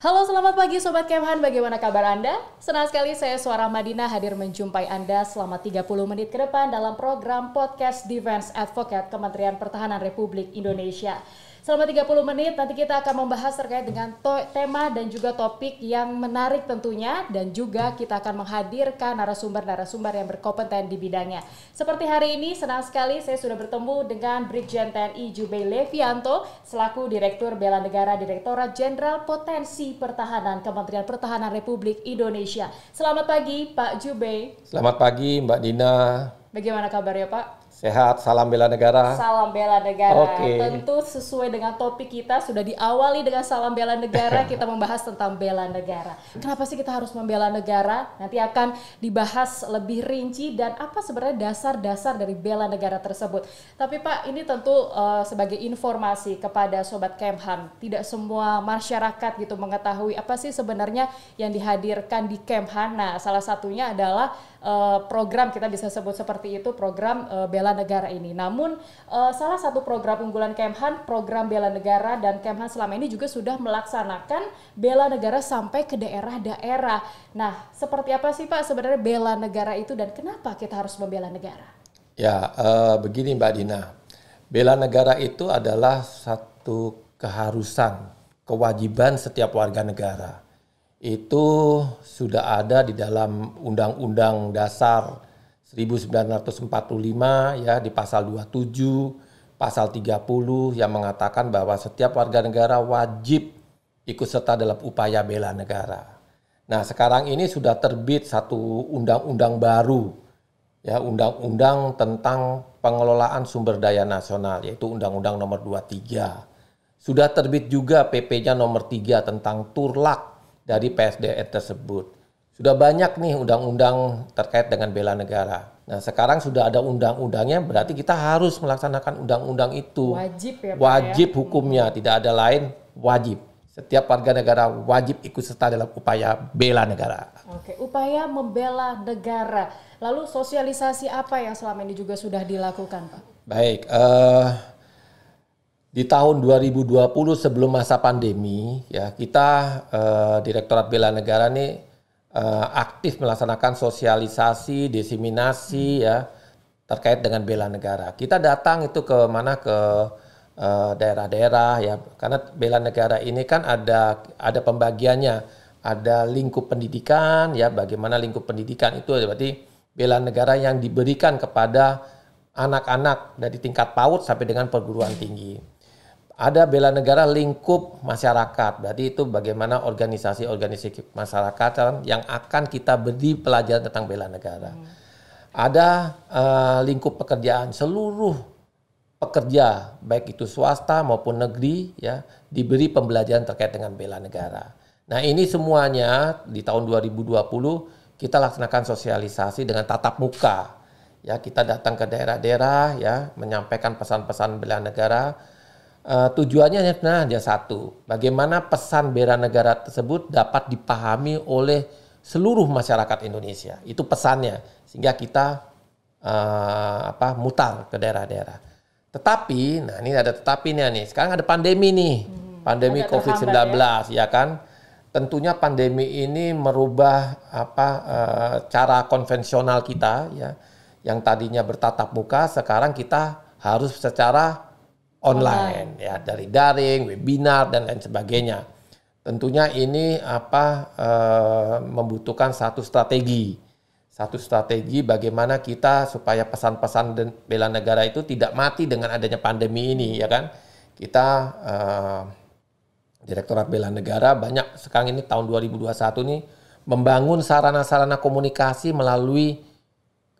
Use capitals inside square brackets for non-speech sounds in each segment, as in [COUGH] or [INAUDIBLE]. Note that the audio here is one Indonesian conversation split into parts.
Halo selamat pagi Sobat Kemhan, bagaimana kabar Anda? Senang sekali saya Suara Madinah hadir menjumpai Anda selama 30 menit ke depan dalam program Podcast Defense Advocate Kementerian Pertahanan Republik Indonesia. Selama 30 menit nanti kita akan membahas terkait dengan tema dan juga topik yang menarik tentunya dan juga kita akan menghadirkan narasumber-narasumber yang berkompeten di bidangnya. Seperti hari ini senang sekali saya sudah bertemu dengan Brigjen TNI Jubei Levianto selaku Direktur Bela Negara Direktorat Jenderal Potensi Pertahanan Kementerian Pertahanan Republik Indonesia. Selamat pagi Pak Jubei. Selamat pagi Mbak Dina. Bagaimana kabarnya Pak? Sehat, salam bela negara. Salam bela negara. Okay. Tentu sesuai dengan topik kita sudah diawali dengan salam bela negara, [LAUGHS] kita membahas tentang bela negara. Kenapa sih kita harus membela negara? Nanti akan dibahas lebih rinci dan apa sebenarnya dasar-dasar dari bela negara tersebut. Tapi Pak, ini tentu uh, sebagai informasi kepada sobat Kemhan, tidak semua masyarakat gitu mengetahui apa sih sebenarnya yang dihadirkan di Kemhan. Nah, salah satunya adalah uh, program kita bisa sebut seperti itu, program uh, bela bela negara ini. Namun uh, salah satu program unggulan Kemhan, program bela negara dan Kemhan selama ini juga sudah melaksanakan bela negara sampai ke daerah-daerah. Nah, seperti apa sih Pak sebenarnya bela negara itu dan kenapa kita harus membela negara? Ya, uh, begini Mbak Dina. Bela negara itu adalah satu keharusan, kewajiban setiap warga negara. Itu sudah ada di dalam Undang-Undang Dasar 1945 ya di pasal 27, pasal 30 yang mengatakan bahwa setiap warga negara wajib ikut serta dalam upaya bela negara. Nah, sekarang ini sudah terbit satu undang-undang baru ya, undang-undang tentang pengelolaan sumber daya nasional yaitu Undang-Undang Nomor 23. Sudah terbit juga PP-nya nomor 3 tentang turlak dari PSDN tersebut. Sudah banyak nih undang-undang terkait dengan bela negara. Nah, sekarang sudah ada undang-undangnya, berarti kita harus melaksanakan undang-undang itu. Wajib ya, Pak. Wajib ya? hukumnya, tidak ada lain, wajib. Setiap warga negara wajib ikut serta dalam upaya bela negara. Oke, upaya membela negara. Lalu sosialisasi apa yang selama ini juga sudah dilakukan, Pak? Baik, uh, di tahun 2020 sebelum masa pandemi, ya kita uh, Direktorat Bela Negara nih uh, aktif melaksanakan sosialisasi, desiminasi ya terkait dengan bela negara. Kita datang itu ke mana? Ke eh, daerah-daerah ya. Karena bela negara ini kan ada ada pembagiannya, ada lingkup pendidikan ya. Bagaimana lingkup pendidikan itu berarti bela negara yang diberikan kepada anak-anak dari tingkat PAUD sampai dengan perguruan tinggi ada bela negara lingkup masyarakat. Berarti itu bagaimana organisasi-organisasi masyarakat yang akan kita beri pelajaran tentang bela negara. Hmm. Ada uh, lingkup pekerjaan seluruh pekerja baik itu swasta maupun negeri ya diberi pembelajaran terkait dengan bela negara. Nah, ini semuanya di tahun 2020 kita laksanakan sosialisasi dengan tatap muka. Ya, kita datang ke daerah-daerah ya menyampaikan pesan-pesan bela negara Uh, tujuannya hanya nah, satu, bagaimana pesan bela negara tersebut dapat dipahami oleh seluruh masyarakat Indonesia. Itu pesannya, sehingga kita uh, apa mutar ke daerah-daerah. Tetapi, nah ini ada tetapinya nih. Sekarang ada pandemi nih, hmm, pandemi COVID-19, ya. ya kan. Tentunya pandemi ini merubah apa uh, cara konvensional kita, ya, yang tadinya bertatap muka, sekarang kita harus secara online, ya dari daring, webinar dan lain sebagainya. Tentunya ini apa e, membutuhkan satu strategi, satu strategi bagaimana kita supaya pesan-pesan bela negara itu tidak mati dengan adanya pandemi ini, ya kan? Kita e, Direktorat Bela Negara banyak sekarang ini tahun 2021 ini membangun sarana-sarana komunikasi melalui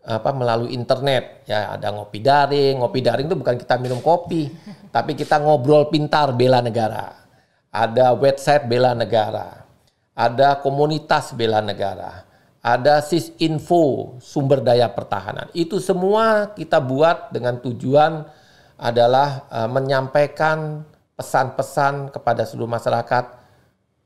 apa melalui internet. Ya ada ngopi daring. Ngopi daring itu bukan kita minum kopi [LAUGHS] tapi kita ngobrol pintar bela negara. Ada website bela negara. Ada komunitas bela negara. Ada sis info sumber daya pertahanan. Itu semua kita buat dengan tujuan adalah uh, menyampaikan pesan-pesan kepada seluruh masyarakat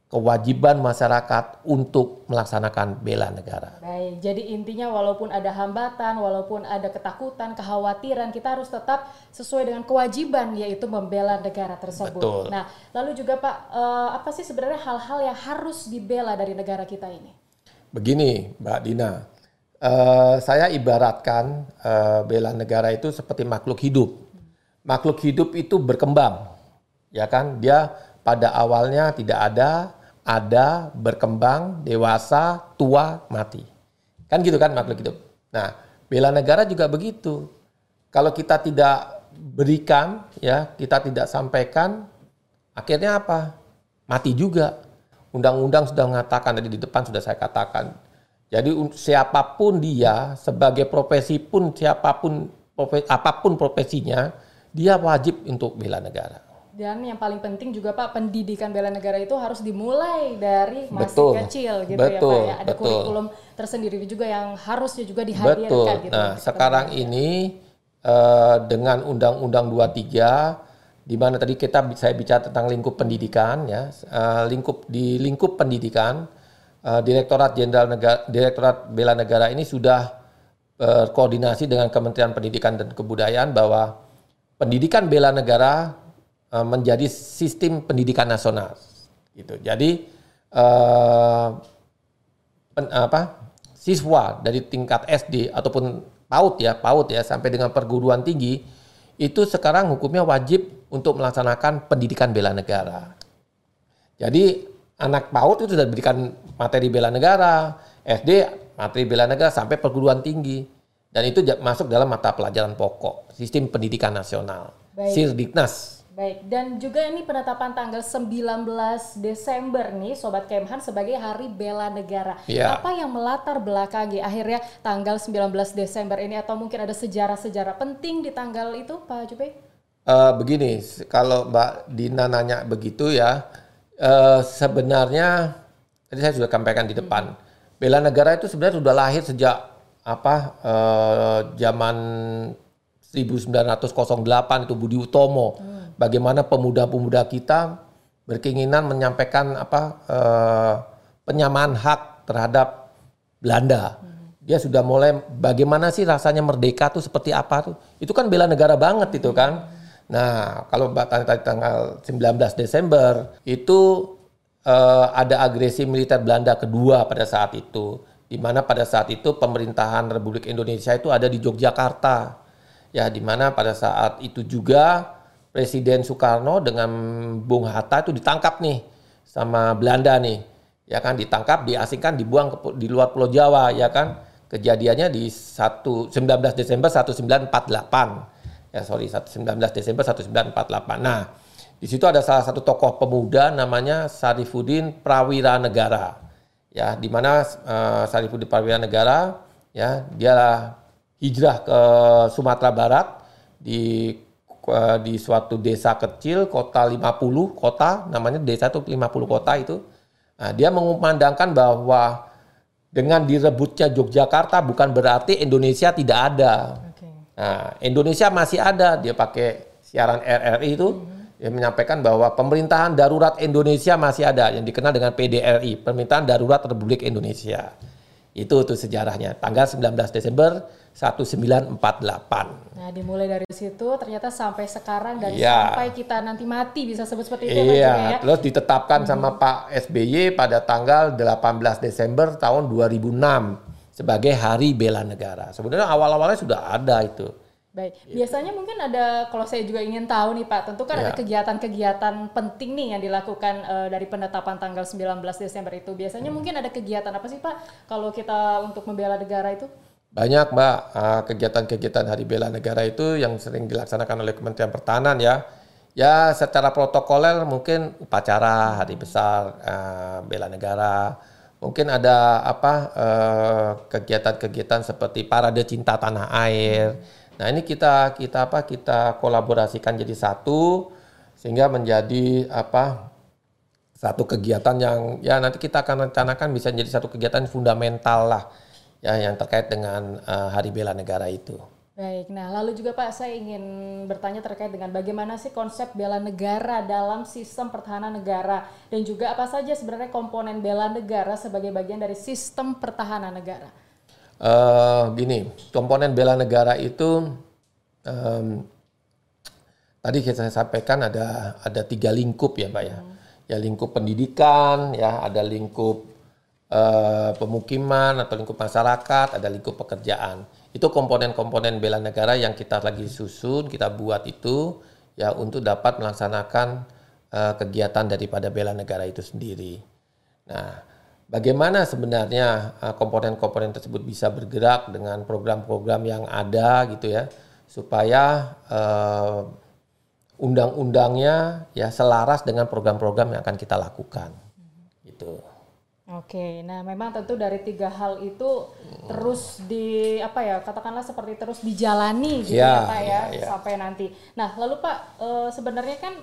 kewajiban masyarakat untuk melaksanakan bela negara. Baik, jadi intinya walaupun ada hambatan, walaupun ada ketakutan, kekhawatiran, kita harus tetap sesuai dengan kewajiban yaitu membela negara tersebut. Betul. Nah, lalu juga Pak, eh, apa sih sebenarnya hal-hal yang harus dibela dari negara kita ini? Begini, Mbak Dina, uh, saya ibaratkan uh, bela negara itu seperti makhluk hidup. Makhluk hidup itu berkembang, ya kan? Dia pada awalnya tidak ada, ada, berkembang, dewasa, tua, mati. Kan gitu kan makhluk hidup. Nah, bela negara juga begitu. Kalau kita tidak berikan, ya kita tidak sampaikan, akhirnya apa? Mati juga. Undang-undang sudah mengatakan tadi di depan sudah saya katakan. Jadi siapa pun dia sebagai profesi pun siapa pun profesi, apa pun profesinya dia wajib untuk bela negara. Dan yang paling penting juga Pak pendidikan bela negara itu harus dimulai dari masih betul, kecil gitu betul, ya Pak ya. Ada betul. kurikulum tersendiri juga yang harusnya juga dihadirkan betul. gitu. Nah, sekarang ini uh, dengan Undang-Undang 23 di mana tadi kita saya bicara tentang lingkup pendidikan ya uh, lingkup di lingkup pendidikan uh, Direktorat Jenderal Negara Direktorat Bela Negara ini sudah berkoordinasi dengan Kementerian Pendidikan dan Kebudayaan bahwa pendidikan bela negara uh, menjadi sistem pendidikan nasional gitu jadi uh, pen, apa siswa dari tingkat SD ataupun PAUD ya PAUD ya sampai dengan perguruan tinggi itu sekarang hukumnya wajib untuk melaksanakan pendidikan bela negara. Jadi anak PAUD itu sudah diberikan materi bela negara, SD materi bela negara sampai perguruan tinggi. Dan itu masuk dalam mata pelajaran pokok sistem pendidikan nasional. Baik. Sirdiknas. Baik, dan juga ini penetapan tanggal 19 Desember nih Sobat Kemhan sebagai Hari Bela Negara. Ya. Apa yang melatar belakangi akhirnya tanggal 19 Desember ini atau mungkin ada sejarah-sejarah penting di tanggal itu Pak Jupe? Uh, begini, kalau Mbak Dina nanya begitu ya, uh, sebenarnya tadi saya sudah sampaikan di depan, hmm. Bela Negara itu sebenarnya sudah lahir sejak apa uh, zaman 1908 itu Budi Utomo. Hmm. Bagaimana pemuda-pemuda kita berkeinginan menyampaikan apa eh, penyamaan hak terhadap Belanda. Dia sudah mulai bagaimana sih rasanya merdeka tuh seperti apa tuh. Itu kan bela negara banget itu kan. Nah, kalau tadi tanggal 19 Desember itu eh, ada agresi militer Belanda kedua pada saat itu di mana pada saat itu pemerintahan Republik Indonesia itu ada di Yogyakarta ya di mana pada saat itu juga Presiden Soekarno dengan Bung Hatta itu ditangkap nih sama Belanda nih ya kan? Ditangkap diasingkan dibuang ke, di luar Pulau Jawa ya kan? Kejadiannya di 1 19 Desember 1948 ya sorry 19 Desember 1948 nah di situ ada salah satu tokoh pemuda namanya Sarifudin Prawira Negara ya di mana uh, Sarifudin Prawira Negara ya dia hijrah ke Sumatera Barat di di suatu desa kecil kota 50 kota namanya desa itu 50 kota itu. Nah, dia mengumandangkan bahwa dengan direbutnya Yogyakarta bukan berarti Indonesia tidak ada. Okay. nah, Indonesia masih ada. Dia pakai siaran RRI itu. Mm -hmm. dia menyampaikan bahwa pemerintahan darurat Indonesia masih ada yang dikenal dengan PDRI pemerintahan darurat Republik Indonesia itu tuh sejarahnya tanggal 19 Desember 1948. Nah, dimulai dari situ ternyata sampai sekarang dan ya. sampai kita nanti mati bisa sebut seperti itu iya, kan ya. terus ditetapkan hmm. sama Pak SBY pada tanggal 18 Desember tahun 2006 sebagai Hari Bela Negara. Sebenarnya awal-awalnya sudah ada itu. Baik, gitu. biasanya mungkin ada kalau saya juga ingin tahu nih Pak, tentu kan ya. ada kegiatan-kegiatan penting nih yang dilakukan uh, dari penetapan tanggal 19 Desember itu. Biasanya hmm. mungkin ada kegiatan apa sih Pak kalau kita untuk membela negara itu? Banyak Mbak ah, kegiatan-kegiatan Hari Bela Negara itu yang sering dilaksanakan oleh Kementerian Pertahanan ya. Ya secara protokoler mungkin upacara hari besar uh, bela negara. Mungkin ada apa uh, kegiatan-kegiatan seperti parade cinta tanah air. Nah ini kita kita apa kita kolaborasikan jadi satu sehingga menjadi apa satu kegiatan yang ya nanti kita akan rencanakan bisa menjadi satu kegiatan fundamental lah ya yang terkait dengan uh, Hari Bela Negara itu. Baik, nah lalu juga Pak saya ingin bertanya terkait dengan bagaimana sih konsep bela negara dalam sistem pertahanan negara dan juga apa saja sebenarnya komponen bela negara sebagai bagian dari sistem pertahanan negara. Uh, gini, komponen bela negara itu um, tadi saya sampaikan ada ada tiga lingkup ya Pak ya, hmm. ya lingkup pendidikan, ya ada lingkup uh, pemukiman atau lingkup masyarakat, ada lingkup pekerjaan itu komponen-komponen bela negara yang kita lagi susun, kita buat itu ya untuk dapat melaksanakan uh, kegiatan daripada bela negara itu sendiri. Nah, bagaimana sebenarnya uh, komponen-komponen tersebut bisa bergerak dengan program-program yang ada gitu ya, supaya uh, undang-undangnya ya selaras dengan program-program yang akan kita lakukan. Gitu. Oke, nah memang tentu dari tiga hal itu terus di apa ya katakanlah seperti terus dijalani gitu ya, ya Pak ya, ya, ya sampai nanti. Nah lalu Pak e, sebenarnya kan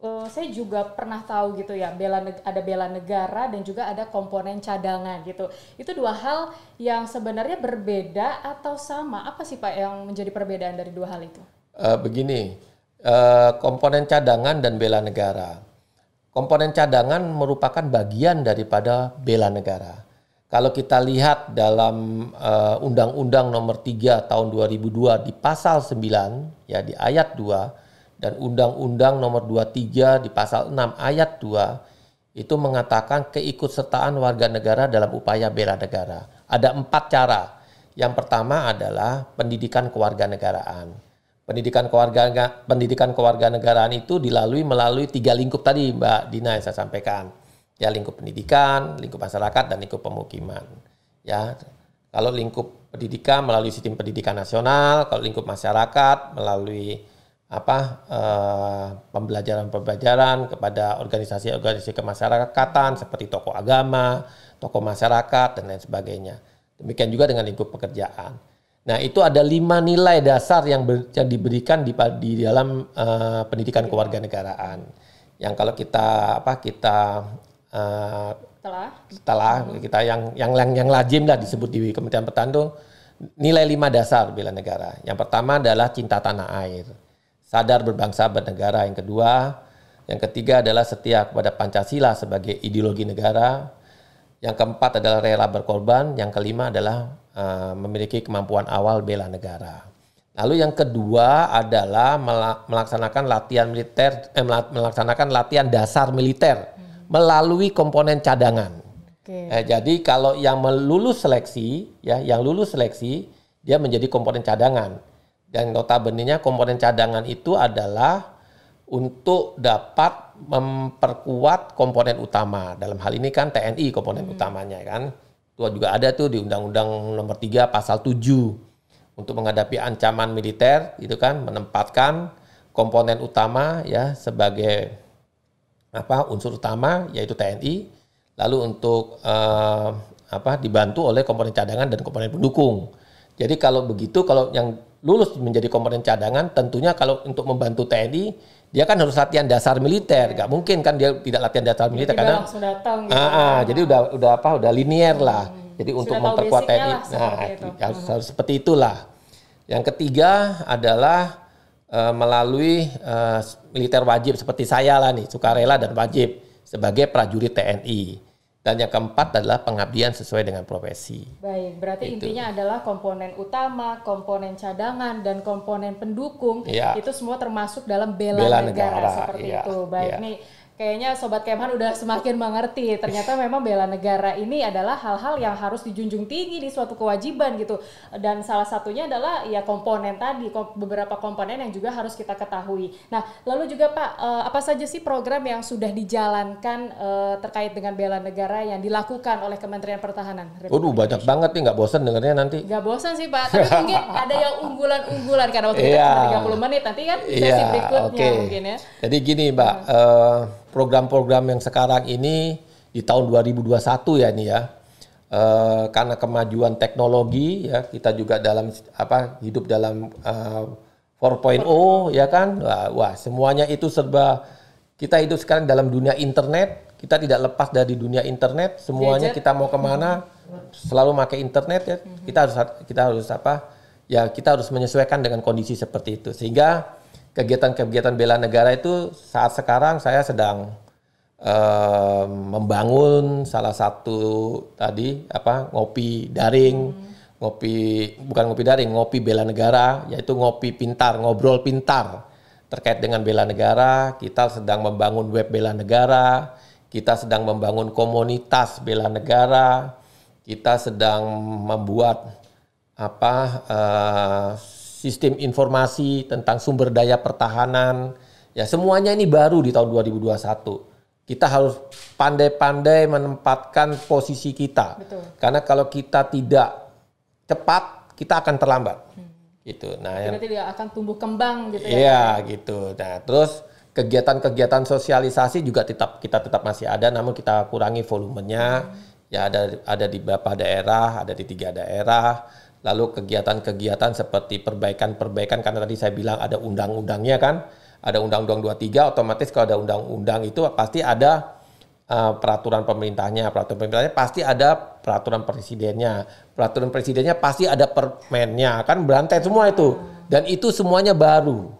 e, saya juga pernah tahu gitu ya bela ada bela negara dan juga ada komponen cadangan gitu. Itu dua hal yang sebenarnya berbeda atau sama. Apa sih Pak yang menjadi perbedaan dari dua hal itu? Uh, begini, uh, komponen cadangan dan bela negara komponen cadangan merupakan bagian daripada bela negara. Kalau kita lihat dalam uh, Undang-Undang Nomor 3 Tahun 2002 di Pasal 9 ya di ayat 2 dan Undang-Undang Nomor 23 di Pasal 6 ayat 2 itu mengatakan keikutsertaan warga negara dalam upaya bela negara. Ada empat cara. Yang pertama adalah pendidikan kewarganegaraan pendidikan keluarga pendidikan kewarganegaraan itu dilalui melalui tiga lingkup tadi Mbak Dina yang saya sampaikan. Ya, lingkup pendidikan, lingkup masyarakat dan lingkup pemukiman. Ya. Kalau lingkup pendidikan melalui sistem pendidikan nasional, kalau lingkup masyarakat melalui apa eh, pembelajaran-pembelajaran kepada organisasi-organisasi kemasyarakatan seperti tokoh agama, tokoh masyarakat dan lain sebagainya. Demikian juga dengan lingkup pekerjaan. Nah, itu ada lima nilai dasar yang, ber, yang diberikan di, di dalam uh, pendidikan kewarganegaraan. Yang kalau kita apa kita uh, telah telah kita yang yang yang, yang lazim lah disebut di Kementerian Pertahanan itu nilai lima dasar bela negara. Yang pertama adalah cinta tanah air, sadar berbangsa bernegara. Yang kedua, yang ketiga adalah setia kepada Pancasila sebagai ideologi negara. Yang keempat adalah rela berkorban. Yang kelima adalah uh, memiliki kemampuan awal bela negara. Lalu yang kedua adalah melaksanakan latihan militer, eh, melaksanakan latihan dasar militer hmm. melalui komponen cadangan. Okay. Eh, jadi kalau yang lulus seleksi, ya, yang lulus seleksi, dia menjadi komponen cadangan. Dan notabene komponen cadangan itu adalah untuk dapat memperkuat komponen utama. Dalam hal ini kan TNI komponen hmm. utamanya kan. Itu juga ada tuh di Undang-Undang Nomor 3 Pasal 7 untuk menghadapi ancaman militer itu kan menempatkan komponen utama ya sebagai apa unsur utama yaitu TNI lalu untuk eh, apa dibantu oleh komponen cadangan dan komponen pendukung. Jadi kalau begitu kalau yang lulus menjadi komponen cadangan tentunya kalau untuk membantu TNI dia kan harus latihan dasar militer, gak mungkin kan dia tidak latihan dasar militer karena datang, gitu. ah, ah, jadi udah udah apa udah linier hmm. lah. Jadi Sudah untuk memperkuat TNI, nah itu. harus, hmm. harus seperti itulah. Yang ketiga adalah uh, melalui uh, militer wajib seperti saya lah nih, sukarela dan wajib sebagai prajurit TNI. Dan yang keempat adalah pengabdian sesuai dengan profesi. Baik, berarti itu. intinya adalah komponen utama, komponen cadangan, dan komponen pendukung ya. itu semua termasuk dalam bela, bela negara, negara seperti ya. itu. Baik, ya. nih kayaknya Sobat Kemhan udah semakin mengerti. Ternyata memang bela negara ini adalah hal-hal yang harus dijunjung tinggi di suatu kewajiban gitu. Dan salah satunya adalah ya komponen tadi, beberapa komponen yang juga harus kita ketahui. Nah, lalu juga Pak, eh, apa saja sih program yang sudah dijalankan eh, terkait dengan bela negara yang dilakukan oleh Kementerian Pertahanan? Waduh, banyak banget nih, nggak bosan dengarnya nanti. Nggak bosan sih Pak, tapi mungkin [LAUGHS] ada yang unggulan-unggulan karena waktu kita yeah. cuma 30 menit, nanti kan sesi yeah, berikutnya okay. mungkin ya. Jadi gini Mbak, hmm. uh, program-program yang sekarang ini di tahun 2021 ya ini ya. Uh, karena kemajuan teknologi ya kita juga dalam apa hidup dalam uh, eh, 4.0 ya kan wah, wah semuanya itu serba kita hidup sekarang dalam dunia internet kita tidak lepas dari dunia internet semuanya Gadget. kita mau ke mana selalu pakai internet ya kita harus kita harus apa ya kita harus menyesuaikan dengan kondisi seperti itu. Sehingga kegiatan-kegiatan bela negara itu saat sekarang saya sedang uh, membangun salah satu tadi apa ngopi daring, hmm. ngopi bukan ngopi daring, ngopi bela negara, yaitu ngopi pintar, ngobrol pintar terkait dengan bela negara. Kita sedang membangun web bela negara, kita sedang membangun komunitas bela negara, kita sedang membuat apa uh, sistem informasi tentang sumber daya pertahanan. Ya semuanya ini baru di tahun 2021 kita harus pandai-pandai menempatkan posisi kita. Betul. Karena kalau kita tidak cepat, kita akan terlambat. Hmm. Gitu. Nah, yang tidak akan tumbuh kembang gitu ya. Iya, gitu. Nah, terus kegiatan-kegiatan sosialisasi juga tetap kita tetap masih ada namun kita kurangi volumenya. Hmm. Ya ada ada di beberapa daerah, ada di tiga daerah. Lalu kegiatan-kegiatan seperti perbaikan-perbaikan karena tadi saya bilang ada undang-undangnya kan ada undang-undang 23 otomatis kalau ada undang-undang itu pasti ada uh, peraturan pemerintahnya, peraturan pemerintahnya pasti ada peraturan presidennya, peraturan presidennya pasti ada permennya, kan berantai semua itu. Dan itu semuanya baru.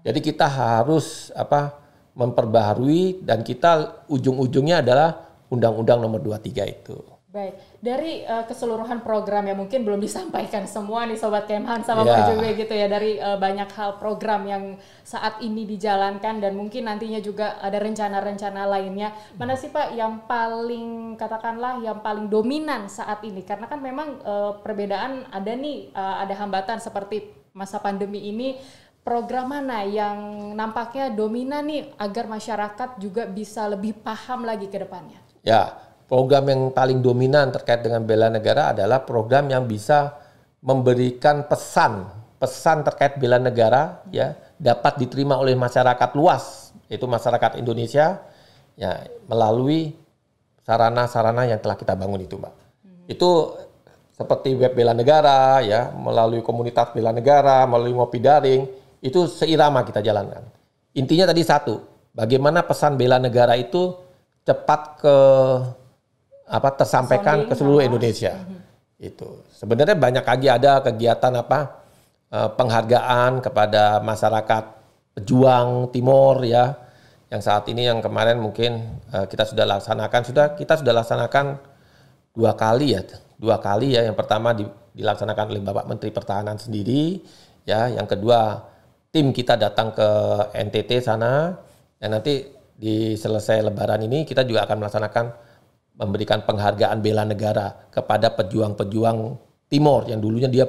Jadi kita harus apa memperbaharui dan kita ujung-ujungnya adalah Undang-Undang Nomor 23 itu. Baik, dari uh, keseluruhan program yang mungkin belum disampaikan semua nih Sobat Kemhan sama yeah. Pak Jokowi gitu ya dari uh, banyak hal program yang saat ini dijalankan dan mungkin nantinya juga ada rencana-rencana lainnya. Mana sih Pak yang paling katakanlah yang paling dominan saat ini? Karena kan memang uh, perbedaan ada nih uh, ada hambatan seperti masa pandemi ini program mana yang nampaknya dominan nih agar masyarakat juga bisa lebih paham lagi ke depannya? Ya, program yang paling dominan terkait dengan bela negara adalah program yang bisa memberikan pesan pesan terkait bela negara ya dapat diterima oleh masyarakat luas yaitu masyarakat Indonesia ya melalui sarana-sarana yang telah kita bangun itu mbak hmm. itu seperti web bela negara ya melalui komunitas bela negara melalui ngopi daring itu seirama kita jalankan intinya tadi satu bagaimana pesan bela negara itu cepat ke apa tersampaikan ke seluruh Indonesia. Mm -hmm. Itu. Sebenarnya banyak lagi ada kegiatan apa uh, penghargaan kepada masyarakat pejuang Timur ya. Yang saat ini yang kemarin mungkin uh, kita sudah laksanakan. Sudah kita sudah laksanakan dua kali ya dua kali ya. Yang pertama di, dilaksanakan oleh Bapak Menteri Pertahanan sendiri ya. Yang kedua tim kita datang ke NTT sana. Dan nanti di selesai Lebaran ini kita juga akan melaksanakan memberikan penghargaan bela negara kepada pejuang-pejuang Timor yang dulunya dia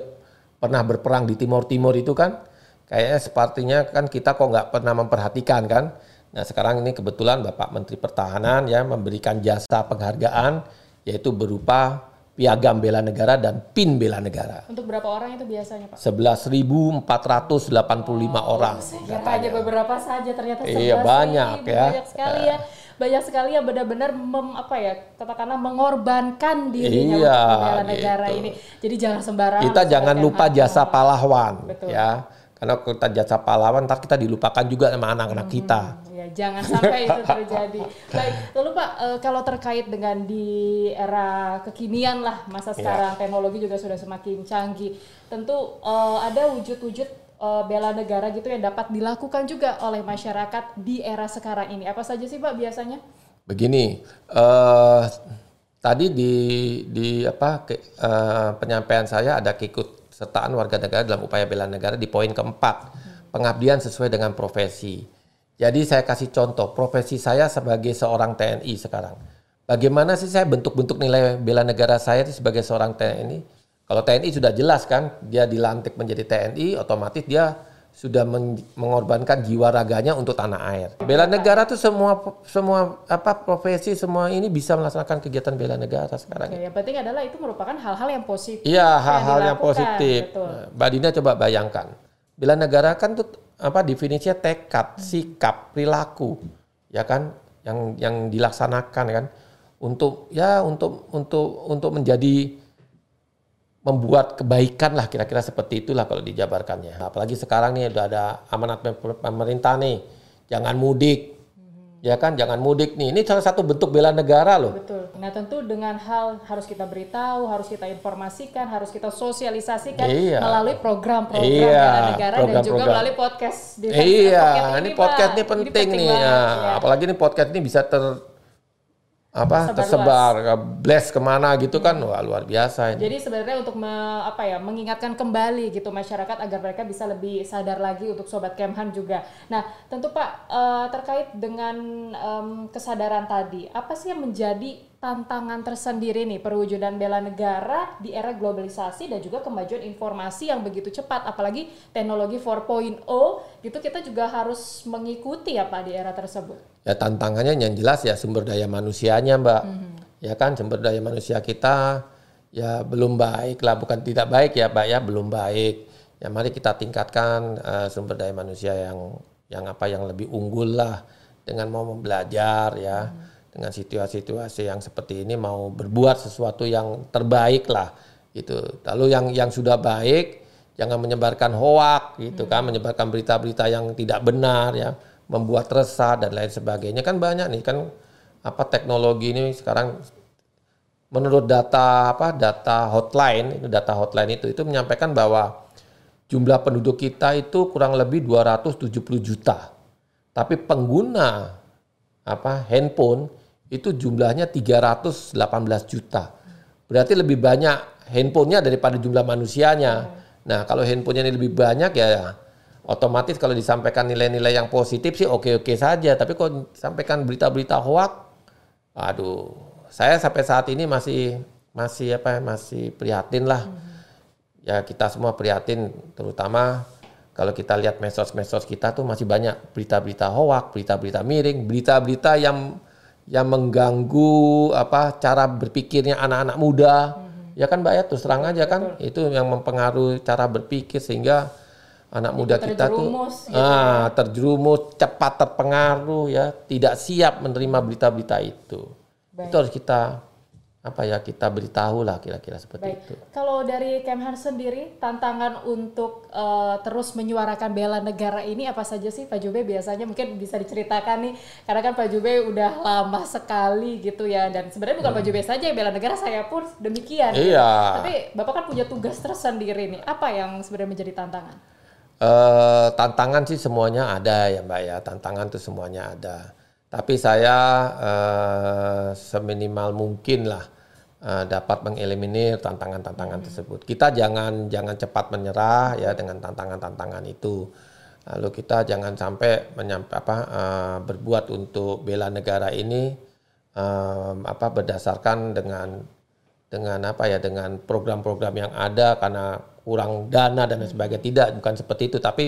pernah berperang di Timor Timur itu kan kayaknya sepertinya kan kita kok nggak pernah memperhatikan kan nah sekarang ini kebetulan Bapak Menteri Pertahanan ya memberikan jasa penghargaan yaitu berupa piagam bela negara dan pin bela negara. Untuk berapa orang itu biasanya Pak? 11.485 oh, orang. Saya kira hanya beberapa saja ternyata Iya banyak ya. Banyak sekali ya banyak sekali yang benar-benar mem, apa ya katakanlah mengorbankan dirinya iya, untuk membela negara gitu. ini. Jadi jangan sembarangan. Kita jangan lupa jasa pahlawan, Betul. ya. Karena kita jasa pahlawan, ntar kita dilupakan juga sama anak-anak hmm, kita. Ya, jangan sampai itu [LAUGHS] terjadi. Baik, lalu Pak, e, kalau terkait dengan di era kekinian lah masa iya. sekarang, ya. teknologi juga sudah semakin canggih. Tentu e, ada wujud-wujud uh, bela negara gitu yang dapat dilakukan juga oleh masyarakat di era sekarang ini. Apa saja sih Pak biasanya? Begini, uh, tadi di di apa ke, uh, penyampaian saya ada keikut sertaan warga negara dalam upaya bela negara di poin keempat, pengabdian sesuai dengan profesi. Jadi saya kasih contoh, profesi saya sebagai seorang TNI sekarang. Bagaimana sih saya bentuk-bentuk nilai bela negara saya sebagai seorang TNI? Kalau TNI sudah jelas kan, dia dilantik menjadi TNI, otomatis dia sudah mengorbankan jiwa raganya untuk tanah air. Bela negara tuh semua semua apa profesi semua ini bisa melaksanakan kegiatan bela negara sekarang. Oke, yang penting adalah itu merupakan hal-hal yang positif. Iya, hal-hal yang, yang positif. Betul. Mbak Dina coba bayangkan. Bela negara kan tuh apa definisinya tekad, hmm. sikap, perilaku, ya kan yang yang dilaksanakan kan untuk ya untuk untuk untuk menjadi membuat kebaikan lah kira-kira seperti itulah kalau dijabarkannya. Apalagi sekarang nih udah ada amanat pemerintah nih, jangan mudik, Ya kan, jangan mudik nih. Ini salah satu bentuk bela negara loh. Betul. Nah tentu dengan hal harus kita beritahu, harus kita informasikan, harus kita sosialisasikan iya. melalui program-program iya, bela negara program, dan juga program. melalui podcast. Di iya, podcast ini, ini podcast ini penting, ini penting nih. Banget, ya. Ya. Apalagi ini podcast ini bisa ter apa tersebar, tersebar blast ke mana gitu kan wah luar biasa ini. Jadi sebenarnya untuk me, apa ya mengingatkan kembali gitu masyarakat agar mereka bisa lebih sadar lagi untuk sobat Kemhan juga. Nah tentu Pak uh, terkait dengan kesadaran tadi apa sih yang menjadi tantangan tersendiri nih perwujudan bela negara di era globalisasi dan juga kemajuan informasi yang begitu cepat apalagi teknologi 4.0 gitu kita juga harus mengikuti ya Pak di era tersebut. Ya tantangannya yang jelas ya sumber daya manusianya Mbak. Mm -hmm. Ya kan sumber daya manusia kita ya belum baik lah, bukan tidak baik ya Mbak ya, belum baik. Ya mari kita tingkatkan uh, sumber daya manusia yang yang apa yang lebih unggul lah dengan mau belajar ya. Mm -hmm. Dengan situasi-situasi yang seperti ini mau berbuat sesuatu yang terbaik lah gitu. Lalu yang yang sudah baik jangan menyebarkan hoak gitu kan, mm-hmm. menyebarkan berita-berita yang tidak benar ya membuat resah dan lain sebagainya kan banyak nih kan apa teknologi ini sekarang menurut data apa data hotline itu data hotline itu itu menyampaikan bahwa jumlah penduduk kita itu kurang lebih 270 juta tapi pengguna apa handphone itu jumlahnya 318 juta berarti lebih banyak handphonenya daripada jumlah manusianya nah kalau handphonenya ini lebih banyak ya otomatis kalau disampaikan nilai-nilai yang positif sih oke-oke saja. Tapi kalau disampaikan berita-berita hoak, aduh, saya sampai saat ini masih masih apa masih prihatin lah. Ya kita semua prihatin, terutama kalau kita lihat medsos-medsos kita tuh masih banyak berita-berita hoak, berita-berita miring, berita-berita yang yang mengganggu apa cara berpikirnya anak-anak muda. Hmm. Ya kan Mbak ya terus terang aja kan Betul. itu yang mempengaruhi cara berpikir sehingga anak muda kita tuh gitu. ah, terjerumus, cepat terpengaruh ya, tidak siap menerima berita-berita itu. Baik. Itu harus kita apa ya kita beritahu lah kira-kira seperti Baik. itu. Kalau dari Kemhan sendiri tantangan untuk uh, terus menyuarakan bela negara ini apa saja sih Pak Jube biasanya mungkin bisa diceritakan nih karena kan Pak Jube udah lama sekali gitu ya dan sebenarnya bukan hmm. Pak Jube saja yang bela negara saya pun demikian. Iya. Gitu. Tapi Bapak kan punya tugas tersendiri nih apa yang sebenarnya menjadi tantangan? Uh, tantangan sih semuanya ada ya Mbak ya, tantangan tuh semuanya ada. Tapi saya uh, seminimal mungkin lah uh, dapat mengeliminir tantangan-tantangan hmm. tersebut. Kita jangan jangan cepat menyerah ya dengan tantangan-tantangan itu. Lalu kita jangan sampai menyampai apa uh, berbuat untuk bela negara ini um, apa berdasarkan dengan dengan apa ya dengan program-program yang ada karena kurang dana dan sebagainya. Tidak, bukan seperti itu. Tapi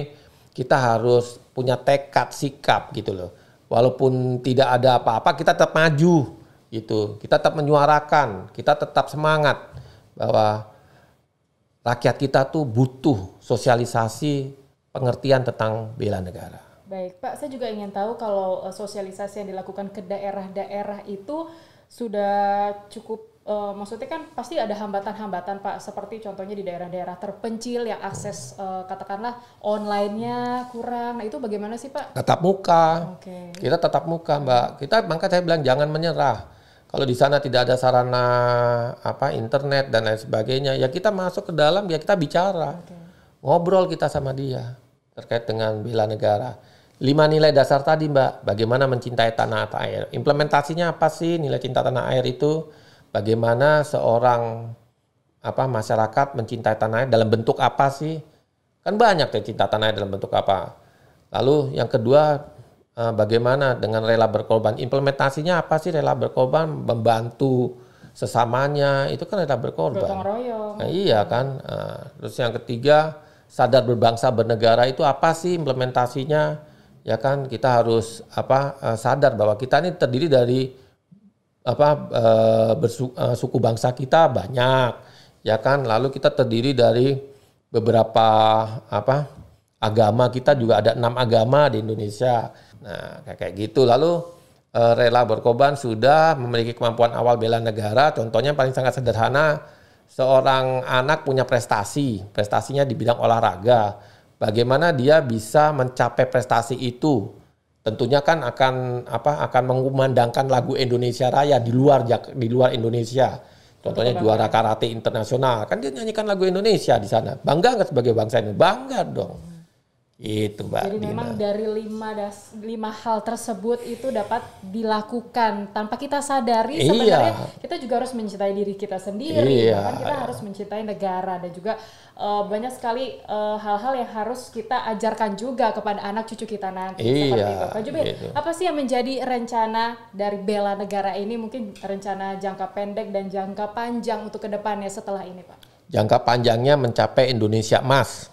kita harus punya tekad, sikap gitu loh. Walaupun tidak ada apa-apa, kita tetap maju gitu. Kita tetap menyuarakan, kita tetap semangat bahwa rakyat kita tuh butuh sosialisasi pengertian tentang bela negara. Baik, Pak, saya juga ingin tahu kalau eh, sosialisasi yang dilakukan ke daerah-daerah itu sudah cukup Uh, maksudnya kan pasti ada hambatan-hambatan Pak, seperti contohnya di daerah-daerah terpencil yang akses uh, katakanlah online-nya kurang. Nah itu bagaimana sih Pak? Tetap muka. Okay. Kita tetap muka Mbak. Kita maka saya bilang jangan menyerah. Kalau di sana tidak ada sarana apa internet dan lain sebagainya, ya kita masuk ke dalam ya kita bicara, okay. ngobrol kita sama dia terkait dengan bela negara. Lima nilai dasar tadi Mbak, bagaimana mencintai tanah air. Implementasinya apa sih nilai cinta tanah air itu? Bagaimana seorang apa masyarakat mencintai tanah air dalam bentuk apa sih? Kan banyak ya cinta tanah air dalam bentuk apa. Lalu yang kedua eh, bagaimana dengan rela berkorban? Implementasinya apa sih rela berkorban? Membantu sesamanya itu kan rela berkorban. Nah, iya kan. Nah, terus yang ketiga sadar berbangsa bernegara itu apa sih implementasinya? Ya kan kita harus apa eh, sadar bahwa kita ini terdiri dari apa uh, bersuku uh, suku bangsa kita banyak ya kan? Lalu kita terdiri dari beberapa apa agama. Kita juga ada enam agama di Indonesia. Nah kayak gitu. Lalu uh, rela berkorban sudah memiliki kemampuan awal bela negara. Contohnya paling sangat sederhana seorang anak punya prestasi. Prestasinya di bidang olahraga. Bagaimana dia bisa mencapai prestasi itu tentunya kan akan apa akan mengumandangkan lagu Indonesia Raya di luar di luar Indonesia. Contohnya juara karate internasional kan dia nyanyikan lagu Indonesia di sana. Bangga nggak sebagai bangsa ini? Bangga dong. Itu Mbak. Jadi Dina. memang dari lima das, lima hal tersebut itu dapat dilakukan tanpa kita sadari iya. sebenarnya kita juga harus mencintai diri kita sendiri, iya. kan kita harus mencintai negara dan juga uh, banyak sekali eh, hal-hal uh, yang harus kita ajarkan juga kepada anak cucu kita nanti. Iya. Seperti itu. Pak Jubir, gitu. apa sih yang menjadi rencana dari bela negara ini? Mungkin rencana jangka pendek dan jangka panjang untuk ke depannya setelah ini, Pak. Jangka panjangnya mencapai Indonesia emas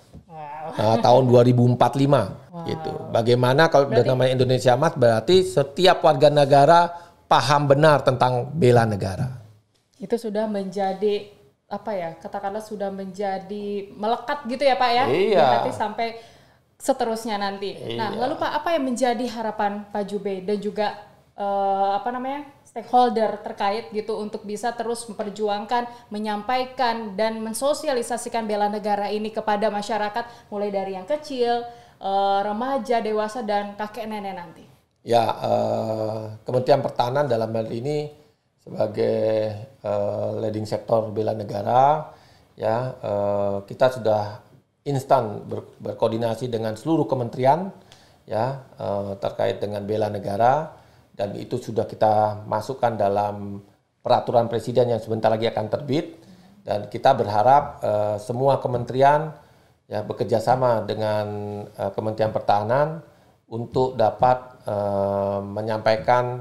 uh, tahun 2045 wow. gitu. Bagaimana kalau berarti, namanya Indonesia Emas berarti setiap warga negara paham benar tentang bela negara. Itu sudah menjadi apa ya? Katakanlah sudah menjadi melekat gitu ya, Pak ya. Iya. Nanti sampai seterusnya nanti. Nah, iya. Nah, lalu Pak apa yang menjadi harapan Pak Jube dan juga uh, apa namanya? Stakeholder terkait gitu untuk bisa terus memperjuangkan, menyampaikan dan mensosialisasikan bela negara ini kepada masyarakat mulai dari yang kecil, uh, remaja, dewasa dan kakek nenek nanti. Ya, uh, Kementerian Pertahanan dalam hal ini sebagai uh, leading sektor bela negara, ya uh, kita sudah instan ber, berkoordinasi dengan seluruh kementerian ya terkait dengan bela negara dan itu sudah kita masukkan dalam peraturan presiden yang sebentar lagi akan terbit. Dan kita berharap uh, semua kementerian ya bekerja sama dengan uh, Kementerian Pertahanan untuk dapat uh, menyampaikan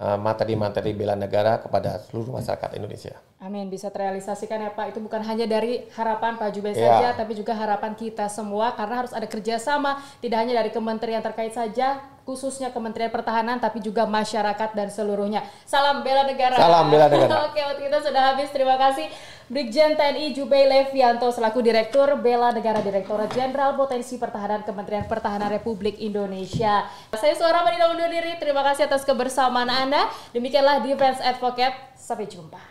materi-materi bela negara kepada seluruh masyarakat Indonesia. Amin, bisa terrealisasikan ya Pak. Itu bukan hanya dari harapan Pak Jubes ya. saja, tapi juga harapan kita semua karena harus ada kerjasama, tidak hanya dari kementerian terkait saja, khususnya Kementerian Pertahanan tapi juga masyarakat dan seluruhnya. Salam bela negara. Salam bela negara. [LAUGHS] Oke, waktu kita sudah habis. Terima kasih Brigjen TNI Jubei Levianto selaku Direktur Bela Negara Direktorat Jenderal Potensi Pertahanan Kementerian Pertahanan Republik Indonesia. Saya Suara Madina undur diri. Terima kasih atas kebersamaan Anda. Demikianlah Defense Advocate. Sampai jumpa.